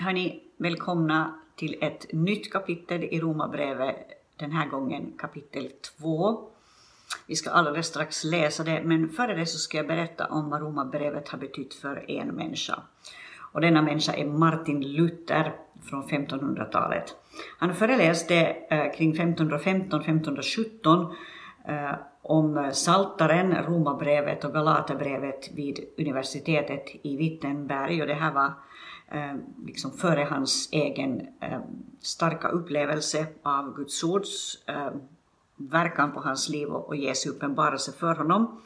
Hörni, välkomna till ett nytt kapitel i Romarbrevet, den här gången kapitel 2. Vi ska alldeles strax läsa det, men före det så ska jag berätta om vad Romarbrevet har betytt för en människa. Och denna människa är Martin Luther från 1500-talet. Han föreläste eh, kring 1515-1517 eh, om Saltaren, Romarbrevet och Galaterbrevet vid universitetet i Wittenberg och det här var Eh, liksom före hans egen eh, starka upplevelse av Guds ords eh, verkan på hans liv och, Jesu uppenbarelse för honom.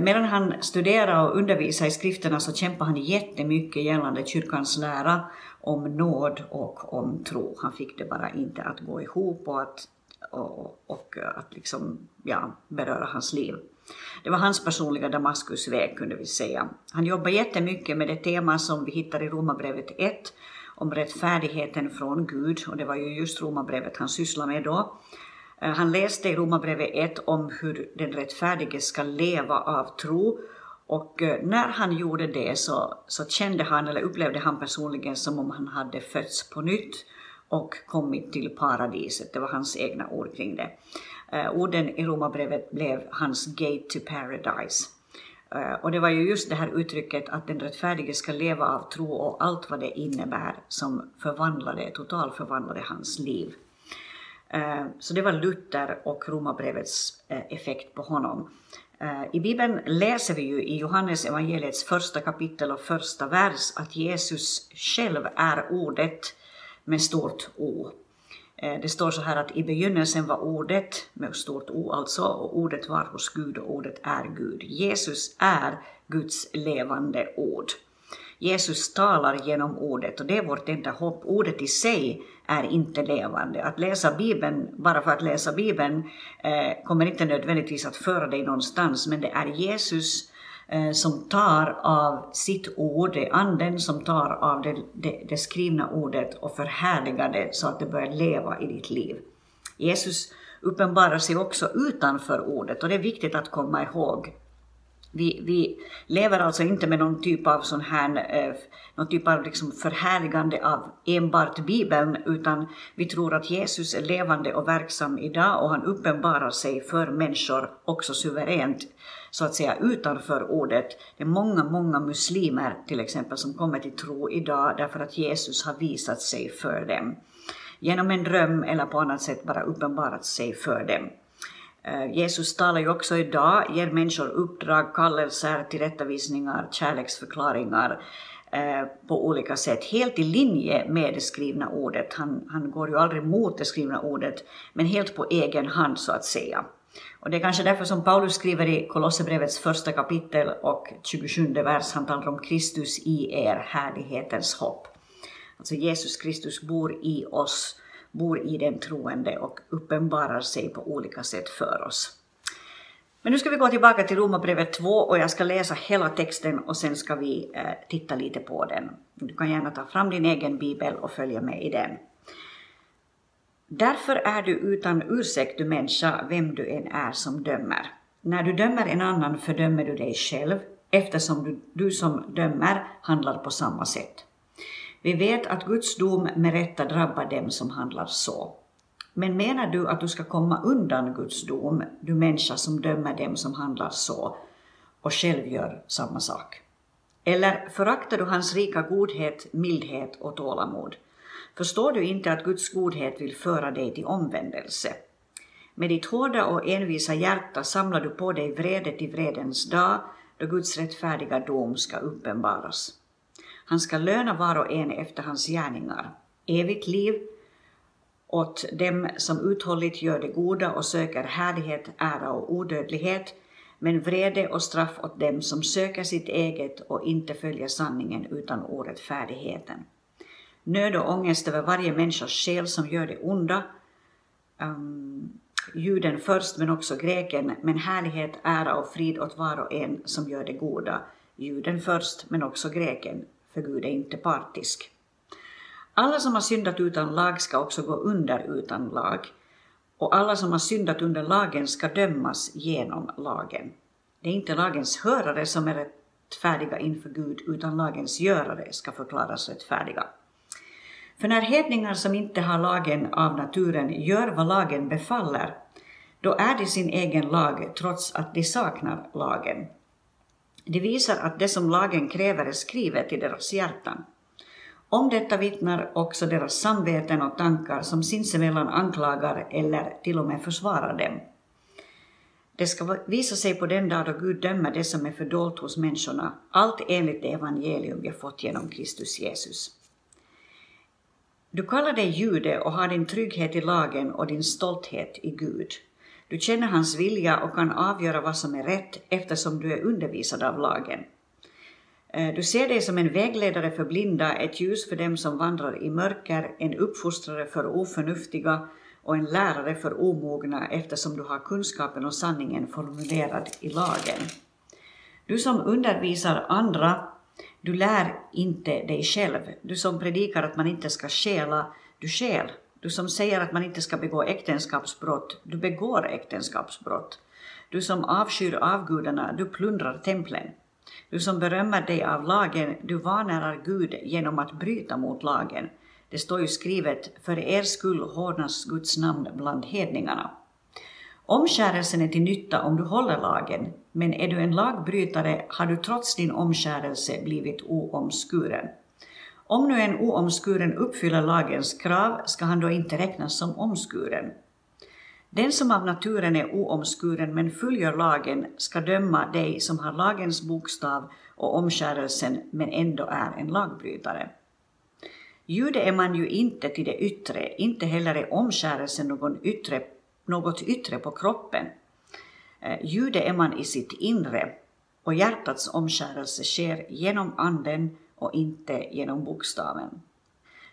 Medan han studerade och undervisade i skrifterna så kämpade han jättemycket gällande kyrkans lära om nåd och om tro. Han fick det bara inte att gå ihop och att, och, och att liksom, ja, beröra hans liv. Det var hans personliga Damaskusväg kunde vi säga. Han jobbade jättemycket med det tema som vi hittar i Romarbrevet 1 om rättfärdigheten från Gud och det var ju just Romarbrevet han sysslade med då. Eh, han läste i Romarbrevet 1 om hur den rättfärdige ska leva av tro och eh, när han gjorde det så, så kände han, eller upplevde han personligen som om han hade fötts på nytt och kommit till paradiset. Det var hans egna ord kring det. Eh, orden i Romarbrevet blev hans gate to paradise. Eh, och det var ju just det här uttrycket att den rättfärdige ska leva av tro och allt vad det innebär som förvandlade, totalförvandlade hans liv. Eh, så det var Luther och Romarbrevets effekt på honom. I Bibeln läser vi ju i Johannes evangeliets första kapitel och första vers att Jesus själv är ordet med stort O. Eh, det står så här att i begynnelsen var ordet, med stort O alltså, och ordet var hos Gud och ordet är Gud. Jesus är Guds levande ord. Jesus talar genom ordet och det är vårt enda hopp. Ordet i sig är inte levande. Att läsa Bibeln bara för att läsa Bibeln eh, kommer inte nödvändigtvis att föra dig någonstans, men det är Jesus Eh, som tar av sitt ord, det är anden som tar av det, det, det skrivna ordet och förhärligar det så att det börjar leva i ditt liv. Jesus uppenbarar sig också utanför ordet och det är viktigt att komma ihåg. Vi, vi lever alltså inte med någon typ av sån här, eh, någon typ av liksom förhärligande av enbart Bibeln, utan vi tror att Jesus är levande och verksam idag och han uppenbarar sig för människor också suveränt så att säga utanför ordet. Det är många, många muslimer till exempel som kommer till tro idag därför att Jesus har visat sig för dem. Genom en dröm eller på annat sätt bara uppenbarat sig för dem. Eh, Jesus talar ju också idag, ger människor uppdrag, kallelser, tillrättavisningar, kärleksförklaringar eh, på olika sätt, helt i linje med det skrivna ordet. Han, han går ju aldrig mot det skrivna ordet, men helt på egen hand så att säga. Och det är kanske därför som Paulus skriver i Kolosserbrevets första kapitel och 27 vers, han talar om Kristus i er, härlighetens hopp. Alltså Jesus Kristus bor i oss, bor i den troende och uppenbarar sig på olika sätt för oss. Men nu ska vi gå tillbaka till Romarbrevet 2 och jag ska läsa hela texten och sen ska vi eh, titta lite på den. Du kan gärna ta fram din egen bibel och följa med i den. Därför är du utan ursäkt, du människa, vem du än är som dömer. När du dömer en annan fördömer du dig själv, eftersom du, du som dömer handlar på samma sätt. Vi vet att Guds dom med rätta drabbar dem som handlar så. Men menar du att du ska komma undan Guds dom, du människa som dömer dem som handlar så, och själv gör samma sak? Eller föraktar du hans rika godhet, mildhet och tålamod? Förstår du inte att Guds godhet vill föra dig till omvändelse? Med ditt hårda och envisa hjärta samlar du på dig vredet i vredens dag, då Guds rättfärdiga dom ska uppenbaras. Han ska löna var och en efter hans gärningar, evigt liv åt dem som uthålligt gör det goda och söker härlighet, ära och odödlighet, men vrede och straff åt dem som söker sitt eget och inte följer sanningen utan orättfärdigheten nöd och ångest över varje människas själ som gör det onda. Um, juden först, men också greken, men härlighet, ära och frid åt var och en som gör det goda. Juden först, men också greken, för Gud är inte partisk. Alla som har syndat utan lag ska också gå under utan lag, och alla som har syndat under lagen ska dömas genom lagen. Det är inte lagens hörare som är rättfärdiga inför Gud, utan lagens görare ska förklaras rättfärdiga. För när hedningar som inte har lagen av naturen gör vad lagen befaller, då är de sin egen lag trots att de saknar lagen. Det visar att det som lagen kräver är skrivet i deras hjärtan. Om detta vittnar också deras samveten och tankar som sinsemellan anklagar eller till och med försvarar dem. Det ska visa sig på den dag då Gud dömer det som är fördolt hos människorna, allt enligt det evangelium vi har fått genom Kristus Jesus. Du kallar dig jude och har din trygghet i lagen och din stolthet i Gud. Du känner hans vilja och kan avgöra vad som är rätt eftersom du är undervisad av lagen. Eh, du ser dig som en vägledare för blinda, ett ljus för dem som vandrar i mörker, en uppfostrare för oförnuftiga och en lärare för omogna eftersom du har kunskapen och sanningen formulerad i lagen. Du som undervisar andra, du lär inte dig själv. Du som predikar att man inte ska stjäla, du stjäl. Du som säger att man inte ska begå äktenskapsbrott, du begår äktenskapsbrott. Du som avskyr avgudarna, du plundrar templen. Du som berömmer dig av lagen, du vanärar Gud genom att bryta mot lagen. Det står ju skrivet, för er skull hårdnas Guds namn bland hedningarna. Omskärelsen är till nytta om du håller lagen, men är du en lagbrytare har du trots din omskärelse blivit oomskuren. Om nu en oomskuren uppfyller lagens krav ska han då inte räknas som omskuren. Den som av naturen är oomskuren men följer lagen ska döma dig som har lagens bokstav och omskärelsen men ändå är en lagbrytare. Jude är man ju inte till det yttre, inte heller är omskärelsen någon yttre, något yttre på kroppen. Eh, jude är man i sitt inre och hjärtats omskärelse sker genom anden och inte genom bokstaven.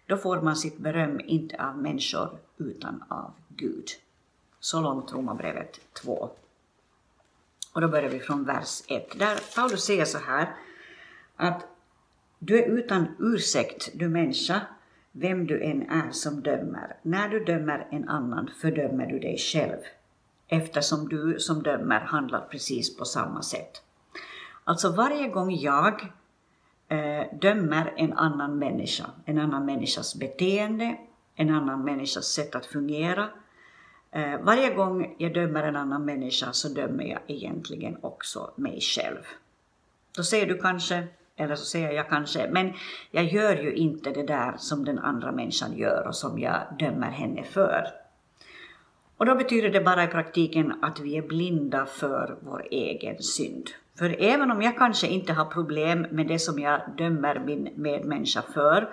Då får man sitt beröm inte av människor utan av Gud. Så långt Romarbrevet 2. Och då börjar vi från vers 1, där Paulus säger så här att du är utan ursäkt, du människa, vem du än är som dömer. När du dömer en annan fördömer du dig själv, eftersom du som dömer handlar precis på samma sätt. Alltså varje gång jag eh, dömer en annan människa, en annan människas beteende, en annan människas sätt att fungera, eh, varje gång jag dömer en annan människa så dömer jag egentligen också mig själv. Då säger du kanske, eller så säger jag kanske, men jag gör ju inte det där som den andra människan gör och som jag dömer henne för. Och då betyder det bara i praktiken att vi är blinda för vår egen synd. För även om jag kanske inte har problem med det som jag dömer min medmänniska för,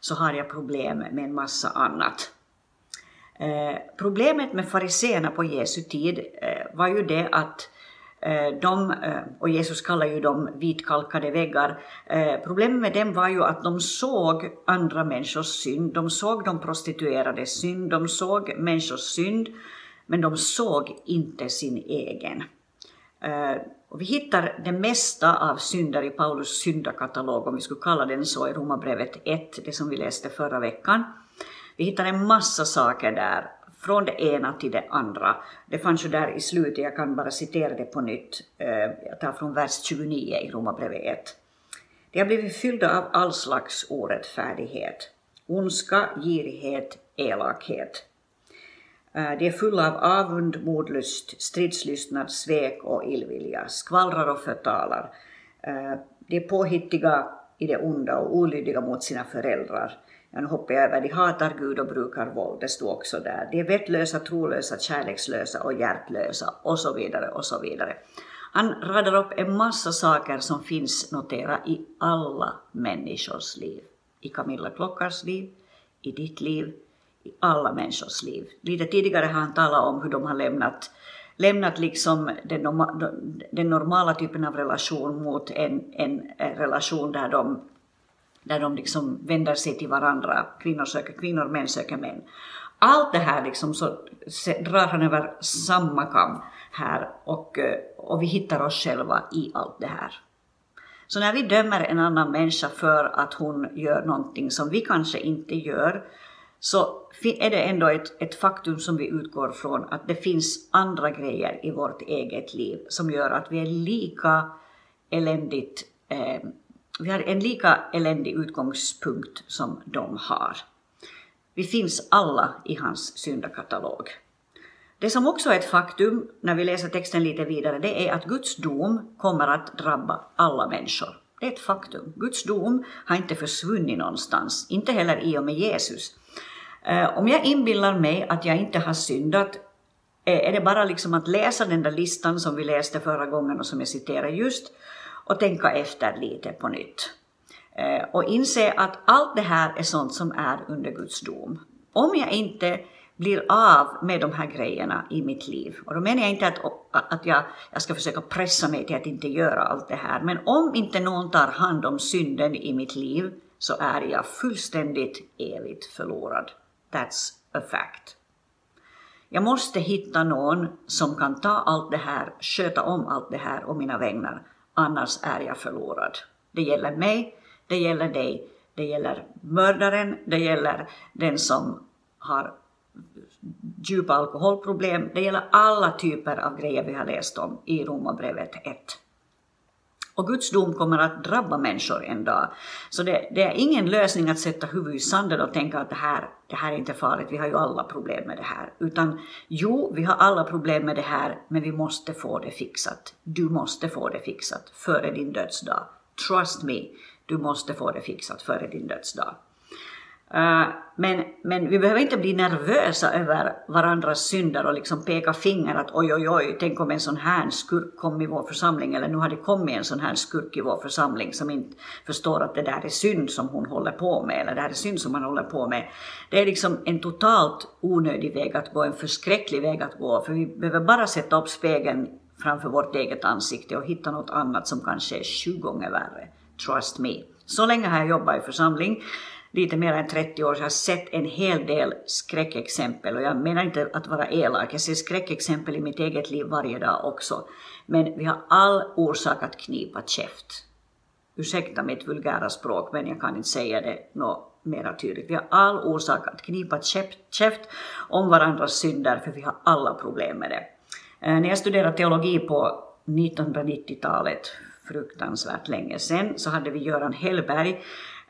så har jag problem med en massa annat. Eh, problemet med fariseerna på Jesu tid eh, var ju det att Eh, Eh, de, eh, och Jesus kallar ju dem vitkalkade väggar. Eh, problemet med dem var ju att de såg andra människors synd, de såg de prostituerades synd, de såg människors synd, men de såg inte sin egen. Och vi hittar det mesta av synder i Paulus syndakatalog, om vi skulle kalla den så, i Romarbrevet 1, det som vi läste förra veckan. Vi hittar en massa saker där från det ena till det andra. Det fanns ju där i slutet, jag kan bara citera det på nytt. Eh, jag tar från vers 29 i Romarbrevet 1. De har blivit fyllda av all slags orättfärdighet, ondska, girighet, elakhet. Eh, de är fulla av avund, modlust, stridslystnad, svek och illvilja, skvallrar och förtalar. Eh, de är påhittiga i det onda och olydiga mot sina föräldrar. Nu hoppar jag över, de hatar Gud och brukar våld, det stod också där. De är vettlösa, trolösa, kärlekslösa och hjärtlösa och så vidare och så vidare. Han radar upp en massa saker som finns notera i alla människors liv. I Camilla Klockars liv, i ditt liv, i alla människors liv. Lite tidigare har han talat om hur de har lämnat, lämnat liksom den, den normala typen av relation mot en, en relation där de där de liksom vänder sig till varandra. Kvinnor söker kvinnor, män söker män. Allt det här liksom så drar han över samma kam här och, eh, och vi hittar oss själva i allt det här. Så när vi dömer en annan människa för att hon gör någonting som vi kanske inte gör, så är det ändå ett, ett faktum som vi utgår från att det finns andra grejer i vårt eget liv som gör att vi är lika eländigt eh, vi har en lika eländig utgångspunkt som de har. Vi finns alla i hans syndakatalog. Det som också är ett faktum när vi läser texten lite vidare, det är att Guds dom kommer att drabba alla människor. Det är ett faktum. Guds dom har inte försvunnit någonstans, inte heller i och med Jesus. Eh, om jag inbillar mig att jag inte har syndat, eh, är det bara liksom att läsa den där listan som vi läste förra gången och som jag citerade just, och tänka efter lite på nytt. Eh, och inse att allt det här är sånt som är under Guds dom. Om jag inte blir av med de här grejerna i mitt liv. Och då menar jag inte att, att jag, jag ska försöka pressa mig till att inte göra allt det här. Men om inte någon tar hand om synden i mitt liv så är jag fullständigt evigt förlorad. That's a fact. Jag måste hitta någon som kan ta allt det här, sköta om allt det här och mina vägnar. Annars är jag förlorad. Det gäller mig, det gäller dig, det gäller mördaren, det gäller den som har djupa alkoholproblem. Det gäller alla typer av grejer vi har läst om i Romarbrevet 1. Och Guds dom kommer att drabba människor en dag. Så det, det, är ingen lösning att sätta huvudet i sanden och tänka att det här, det här är inte farligt, vi har ju alla problem med det här. Utan jo, vi har alla problem med det här, men vi måste få det fixat. Du måste få det fixat före din dödsdag. Trust me, du måste få det fixat före din dödsdag. Eh, men, men vi behöver inte bli nervösa över varandras synder och liksom peka finger att oj, oj, oj, tänk om en sån här skurk kom i vår församling eller nu har det kommit en sån här skurk i vår församling som inte förstår att det där är synd som hon håller på med eller det här är synd som han håller på med. Det är liksom en totalt onödig väg att gå, en förskräcklig väg att gå för vi behöver bara sätta upp spegeln framför vårt eget ansikte och hitta något annat som kanske är sju gånger värre. Trust me. Så länge har jag jobbat i församling lite mer än 30 år så har jag sett en hel del skräckexempel och jag menar inte att vara elak, jag ser skräckexempel i mitt eget liv varje dag också. Men vi har all orsak att knipa käft. Ursäkta mitt vulgära språk men jag kan inte säga det något mera tydligt. Vi har all orsak att knipa käft om varandras synder för vi har alla problem med det. Eh, när jag studerade teologi på 1990-talet, fruktansvärt länge sedan, så hade vi Göran Hellberg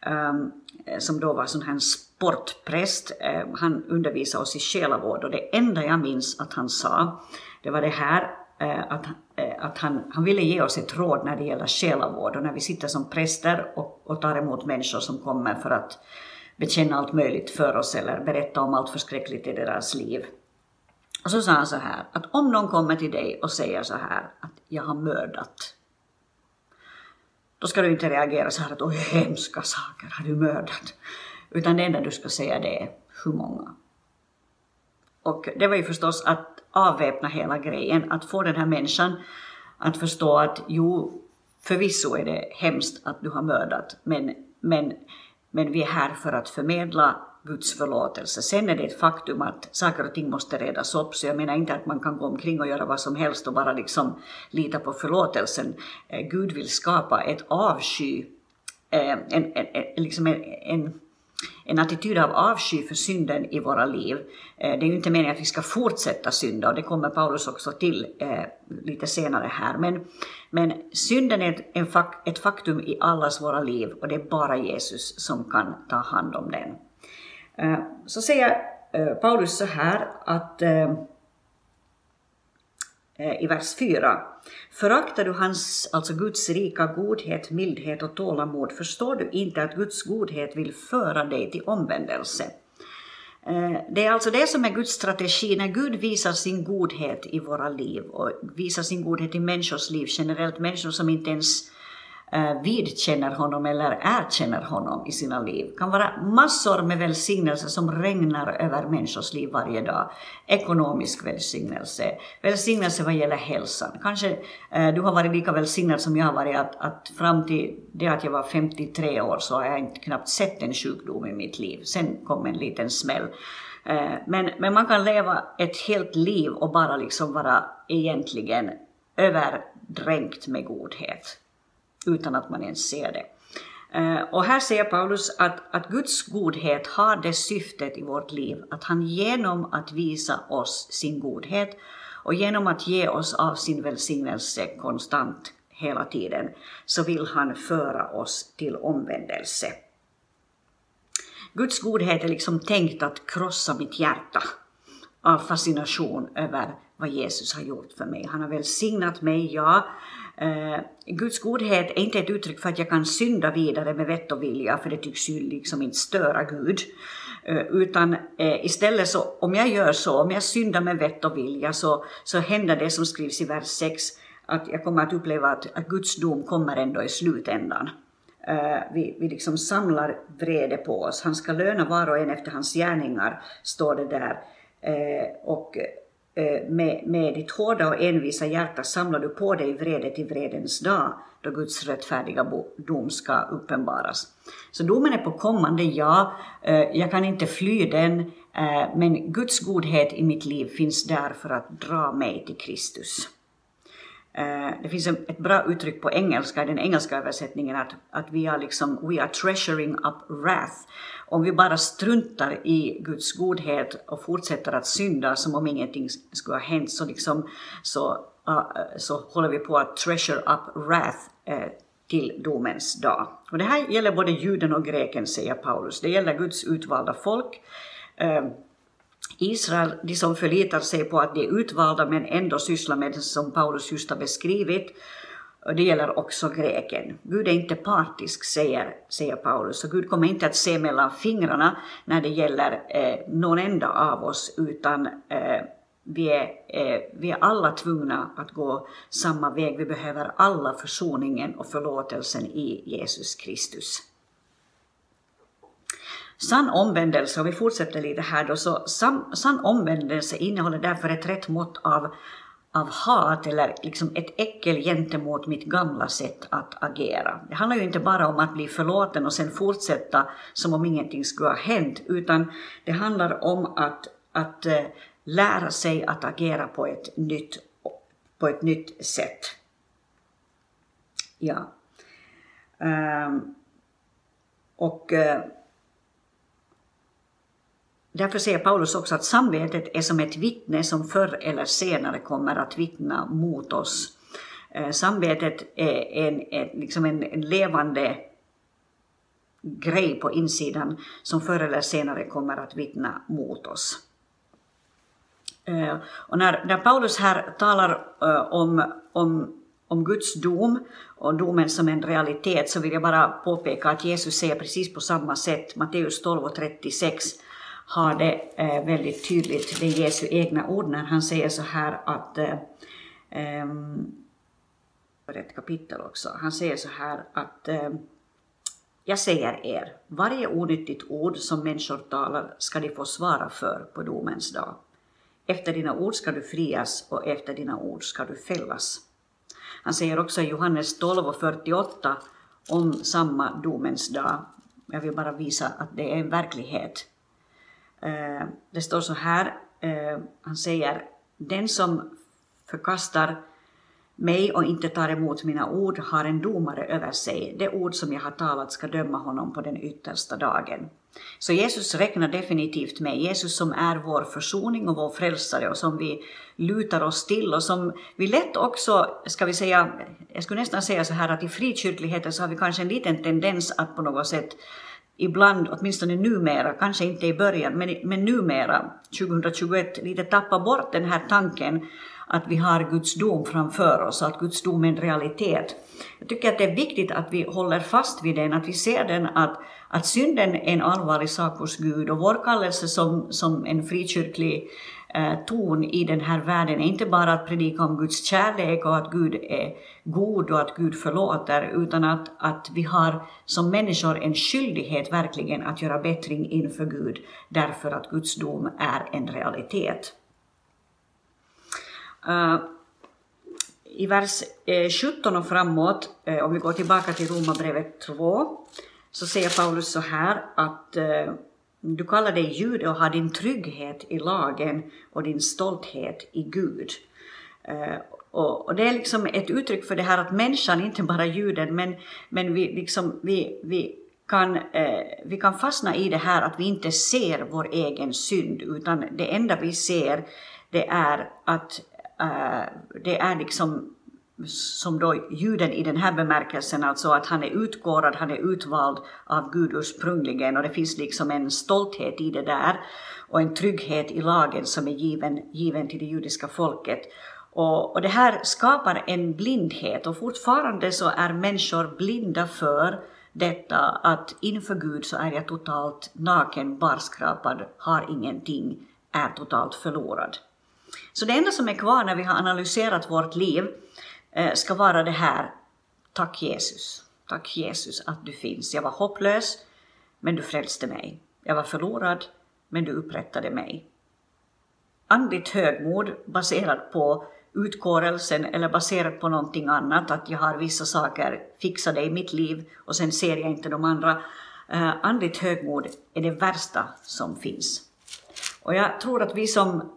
um, Eh, som då var sån här sportpräst. Eh, han undervisade oss i själavård och det enda jag minns att han sa, det var det här eh, att, att han, han ville ge oss ett råd när det gäller själavård och när vi sitter som präster och, och tar emot människor som kommer för att bekänna allt möjligt för oss eller berätta om allt förskräckligt i deras liv. Och så sa han så här, att om någon kommer till dig och säger så här att jag har mördat då ska du inte reagera så här att oj, hemska saker har du mördat. Utan det enda du ska säga det är hur många. Och det var ju förstås att avväpna hela grejen, att få den här människan att förstå att jo, förvisso är det hemskt att du har mördat, men, men, men vi är här för att förmedla Guds förlåtelse. Sen är det ett faktum att saker och ting måste redas upp, så jag menar inte att man kan gå omkring och göra vad som helst och bara liksom lita på förlåtelsen. Eh, Gud vill skapa ett avsky, eh, en, en, en, liksom en, en en attityd av avsky för synden i våra liv. Eh, det är ju inte meningen att vi ska fortsätta synda och det kommer Paulus också till eh, lite senare här. Men, men synden är ett, ett faktum i allas våra liv och det är bara Jesus som kan ta hand om den. Eh, så säger eh, Paulus så här att eh, i vers 4. Föraktar du hans, alltså Guds rika godhet, mildhet och tålamod förstår du inte att Guds godhet vill föra dig till omvändelse. Det är alltså det som är Guds strategi när Gud visar sin godhet i våra liv och visar sin godhet i människors liv generellt, människor som inte ens eh, Eh, vidkänner honom eller erkänner honom i sina liv. Det kan vara massor med välsignelser som regnar över människors liv varje dag. Ekonomisk välsignelse, välsignelse vad gäller hälsan. Kanske eh, du har varit lika välsignad som jag har varit, att, att fram till det att jag var 53 år så har jag inte knappt sett en sjukdom i mitt liv. Sen kom en liten smäll. Eh, men, men man kan leva ett helt liv och bara liksom vara egentligen överdränkt med godhet utan att man ens ser det. Eh, och här säger Paulus att, att Guds godhet har det syftet i vårt liv att han genom att visa oss sin godhet och genom att ge oss av sin välsignelse konstant hela tiden så vill han föra oss till omvändelse. Guds godhet är liksom tänkt att krossa mitt hjärta av fascination över vad Jesus har gjort för mig. Han har välsignat mig, ja. Eh, Guds godhet är inte ett uttryck för att jag kan synda vidare med vett och vilja, för det tycks ju liksom inte störa Gud. Eh, utan eh, istället så, om jag gör så, om jag syndar med vett och vilja, så, så händer det som skrivs i vers 6, att jag kommer att uppleva att, att Guds dom kommer ändå i slutändan. Eh, vi, vi liksom samlar vrede på oss. Han ska löna var och en efter hans gärningar, står det där. Eh, och Eh, med, med ditt hårda och envisa hjärta samlar du på dig vrede till vredens dag, då Guds rättfärdiga dom ska uppenbaras. Så domen är på kommande, ja. Eh, jag kan inte fly den, eh, men Guds godhet i mitt liv finns där för att dra mig till Kristus. Eh, det finns ett bra uttryck på engelska, i den engelska översättningen, att, att vi är liksom, we are treasuring up wrath. Om vi bara struntar i Guds godhet och fortsätter att synda som om ingenting skulle ha hänt, så, liksom, så, uh, så håller vi på att treasure up wrath uh, till domens dag. Och det här gäller både juden och greken, säger Paulus. Det gäller Guds utvalda folk. Uh, Israel, de som förlitar sig på att de är utvalda men ändå sysslar med det som Paulus just har beskrivit, det gäller också greken. Gud är inte partisk, säger, säger Paulus, och Gud kommer inte att se mellan fingrarna när det gäller eh, någon enda av oss, utan eh, vi, är, eh, vi är alla tvungna att gå samma väg. Vi behöver alla försoningen och förlåtelsen i Jesus Kristus. Sann omvändelse, och vi fortsätter lite här då, så sann, sann omvändelse innehåller därför ett rätt mått av, av hat eller liksom ett äckel gentemot mitt gamla sätt att agera. Det handlar ju inte bara om att bli förlåten och sen fortsätta som om ingenting skulle ha hänt, utan det handlar om att, att eh, lära sig att agera på ett nytt, på ett nytt sätt. Ja. Um, och uh, Därför säger Paulus också att samvetet är som ett vittne som förr eller senare kommer att vittna mot oss. Eh, samvetet är en, en, liksom en, levande grej på insidan som förr eller senare kommer att vittna mot oss. Eh, och när, när Paulus här talar eh, om, om, om Guds dom och domen som en realitet så vill jag bara påpeka att Jesus säger precis på samma sätt, Matteus 12 och 36, har det eh, väldigt tydligt, det är Jesu egna ord när han säger så här att eh, ehm, um, ett kapitel också. Han säger så här att eh, jag säger er, varje onyttigt ord som människor talar ska de få svara för på domens dag. Efter dina ord ska du frias och efter dina ord ska du fällas. Han säger också i Johannes 12 och 48 om samma domens dag. Jag vill bara visa att det är en verklighet. Eh, det står så här, eh, han säger, den som förkastar mig och inte tar emot mina ord har en domare över sig. Det ord som jag har talat ska döma honom på den yttersta dagen. Så Jesus räknar definitivt med, Jesus som är vår försoning och vår frälsare och som vi lutar oss till och som vi lätt också, ska vi säga, jag skulle nästan säga så här att i frikyrkligheten så har vi kanske en liten tendens att på något sätt ibland, åtminstone numera, kanske inte i början, men, men numera, 2021, lite tappa bort den här tanken att vi har Guds dom framför oss, att Guds dom är en realitet. Jag tycker att det är viktigt att vi håller fast vid den, att vi ser den att, att synden är en allvarlig sak hos Gud och vår kallelse som, som en frikyrklig Eh, ton i den här världen är inte bara att predika om Guds kärlek och att Gud är god och att Gud förlåter, utan att, att vi har som människor en skyldighet verkligen att göra bättring inför Gud, därför att Guds dom är en realitet. Uh, I vers eh, 17 och framåt, om vi går tillbaka till Romarbrevet 2, så säger Paulus så här att du kallar dig jude och har din trygghet i lagen och din stolthet i Gud. Eh, och, och, det är liksom ett uttryck för det här att människan, inte bara juden, men, men vi, liksom, vi, vi, kan, eh, vi kan fastna i det här att vi inte ser vår egen synd, utan det enda vi ser det är att eh, det är liksom som då juden i den här bemärkelsen, alltså att han är utkårad, han är utvald av Gud ursprungligen och det finns liksom en stolthet i det där och en trygghet i lagen som är given, given till det judiska folket. Och, och det här skapar en blindhet och fortfarande så är människor blinda för detta att inför Gud så är jag totalt naken, barskrapad, har ingenting, är totalt förlorad. Så det enda som är kvar när vi har analyserat vårt liv Eh, ska vara det här, tack Jesus, tack Jesus att du finns. Jag var hopplös, men du frälste mig. Jag var förlorad, men du upprättade mig. Andligt högmod baserat på utkårelsen eller baserat på någonting annat, att jag har vissa saker fixade i mitt liv och sen ser jag inte de andra. Eh, andligt högmod är det värsta som finns. Och jag tror att vi som,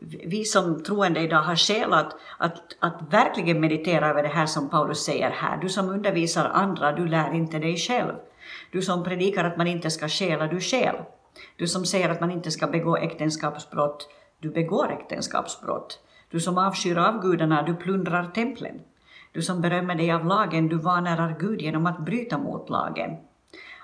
vi som troende idag har skäl att, att, att verkligen meditera över det här som Paulus säger här. Du som undervisar andra, du lär inte dig själv. Du som predikar att man inte ska stjäla, du stjäl. Du som säger att man inte ska begå äktenskapsbrott, du begår äktenskapsbrott. Du som avskyr avgudarna, du plundrar templen. Du som berömmer dig av lagen, du vanärar Gud genom att bryta mot lagen.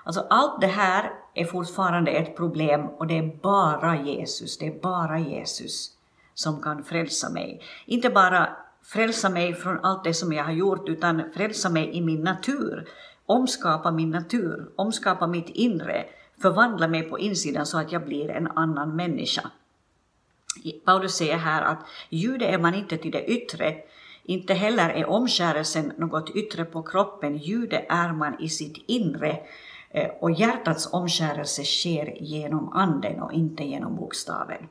Alltså allt det här är fortfarande ett problem och det är bara Jesus, det är bara Jesus som kan frälsa mig. Inte bara frälsa mig från allt det som jag har gjort, utan frälsa mig i min natur. Omskapa min natur, omskapa mitt inre, förvandla mig på insidan så att jag blir en annan människa. Paulus säger här att jude är man inte till det yttre, inte heller är omskärelsen något yttre på kroppen, jude är man i sitt inre Eh, och hjärtats omskärelse sker genom anden och inte genom bokstaven.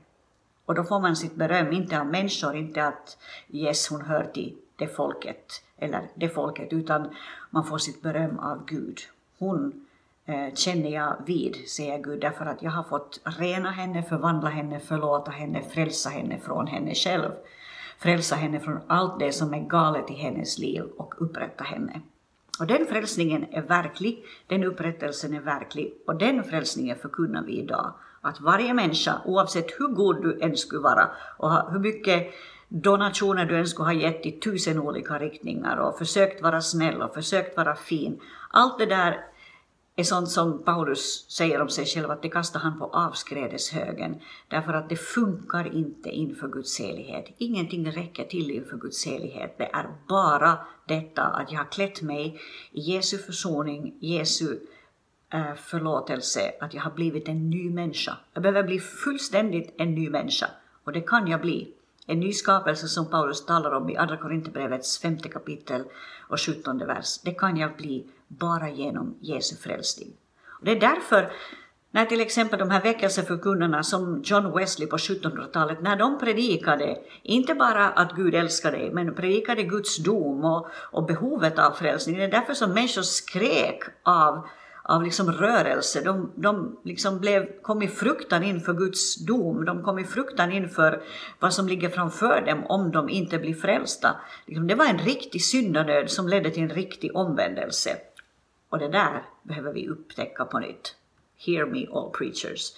Och då får man sitt beröm, inte av människor, inte att yes, hon hör till det folket, eller det folket, utan man får sitt beröm av Gud. Hon Eh, känner jag vid, säger Gud, därför att jag har fått rena henne, förvandla henne, förlåta henne, frälsa henne från henne själv. Frälsa henne från allt det som är galet i hennes liv och upprätta henne. Och den frälsningen är verklig, den upprättelsen är verklig och den frälsningen förkunnar vi idag. Att varje människa, oavsett hur god du än skulle vara och hur mycket donationer du än skulle ha gett i tusen olika riktningar och försökt vara snäll och försökt vara fin. Allt det där är sånt som Paulus säger om sig själv att det kastar han på avskrädeshögen därför att det funkar inte inför Guds helighet. Ingenting räcker till inför Guds helighet. Det är bara detta att jag har klätt mig i Jesu försoning, Jesu eh, förlåtelse, att jag har blivit en ny människa. Jag behöver bli fullständigt en ny människa och det kan jag bli. En ny skapelse som Paulus talar om i Andra Korinthierbrevets femte kapitel och sjuttonde vers. Det kan jag bli bara genom Jesu frälsning. Och det är därför när till exempel de här väckelseförkunnarna som John Wesley på 1700-talet, när de predikade, inte bara att Gud älskar dig, men predikade Guds dom och, och behovet av frälsning. Det är därför som människor skrek av, av liksom rörelse. De, de liksom blev, kom i fruktan inför Guds dom. De kom i fruktan inför vad som ligger framför dem om de inte blir frälsta. Liksom, det var en riktig syndanöd som ledde till en riktig omvändelse. Och det där behöver vi upptäcka på nytt. Hear me all preachers,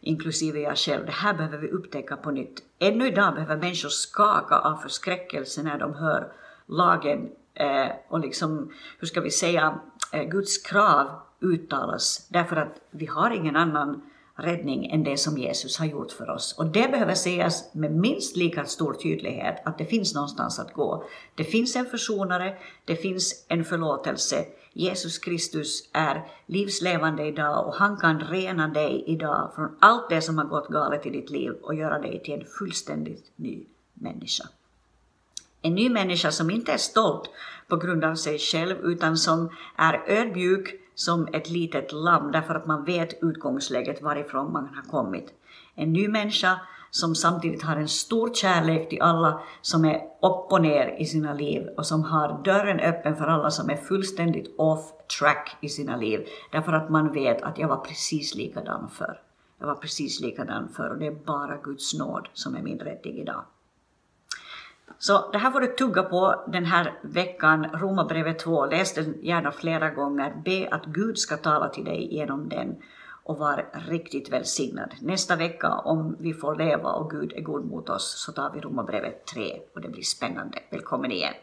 inklusive jag själv. Det här behöver vi upptäcka på nytt. Ännu idag behöver människor skaka av förskräckelse när de hör lagen eh, och liksom, hur ska vi säga, Eh, Guds krav uttalas därför att vi har ingen annan räddning än det som Jesus har gjort för oss. Och det behöver sägas med minst lika stor tydlighet att det finns någonstans att gå. Det finns en försonare, det finns en förlåtelse, Jesus Kristus är livslevande idag och han kan rena dig idag från allt det som har gått galet i ditt liv och göra dig till en fullständigt ny människa. En ny människa som inte är stolt på grund av sig själv utan som är ödmjuk som ett litet lamm därför att man vet utgångsläget varifrån man har kommit. En ny människa som samtidigt har en stor kärlek till alla som är upp och ner i sina liv och som har dörren öppen för alla som är fullständigt off track i sina liv. Därför att man vet att jag var precis likadan förr. Jag var precis likadan förr och det är bara Guds nåd som är min räddning idag. Så det här får du tugga på den här veckan, Romarbrevet 2. Läs den gärna flera gånger. Be att Gud ska tala till dig genom den och var riktigt välsignad. Nästa vecka, om vi får leva och Gud är god mot oss, så tar vi Romarbrevet 3 och det blir spännande. Välkommen igen!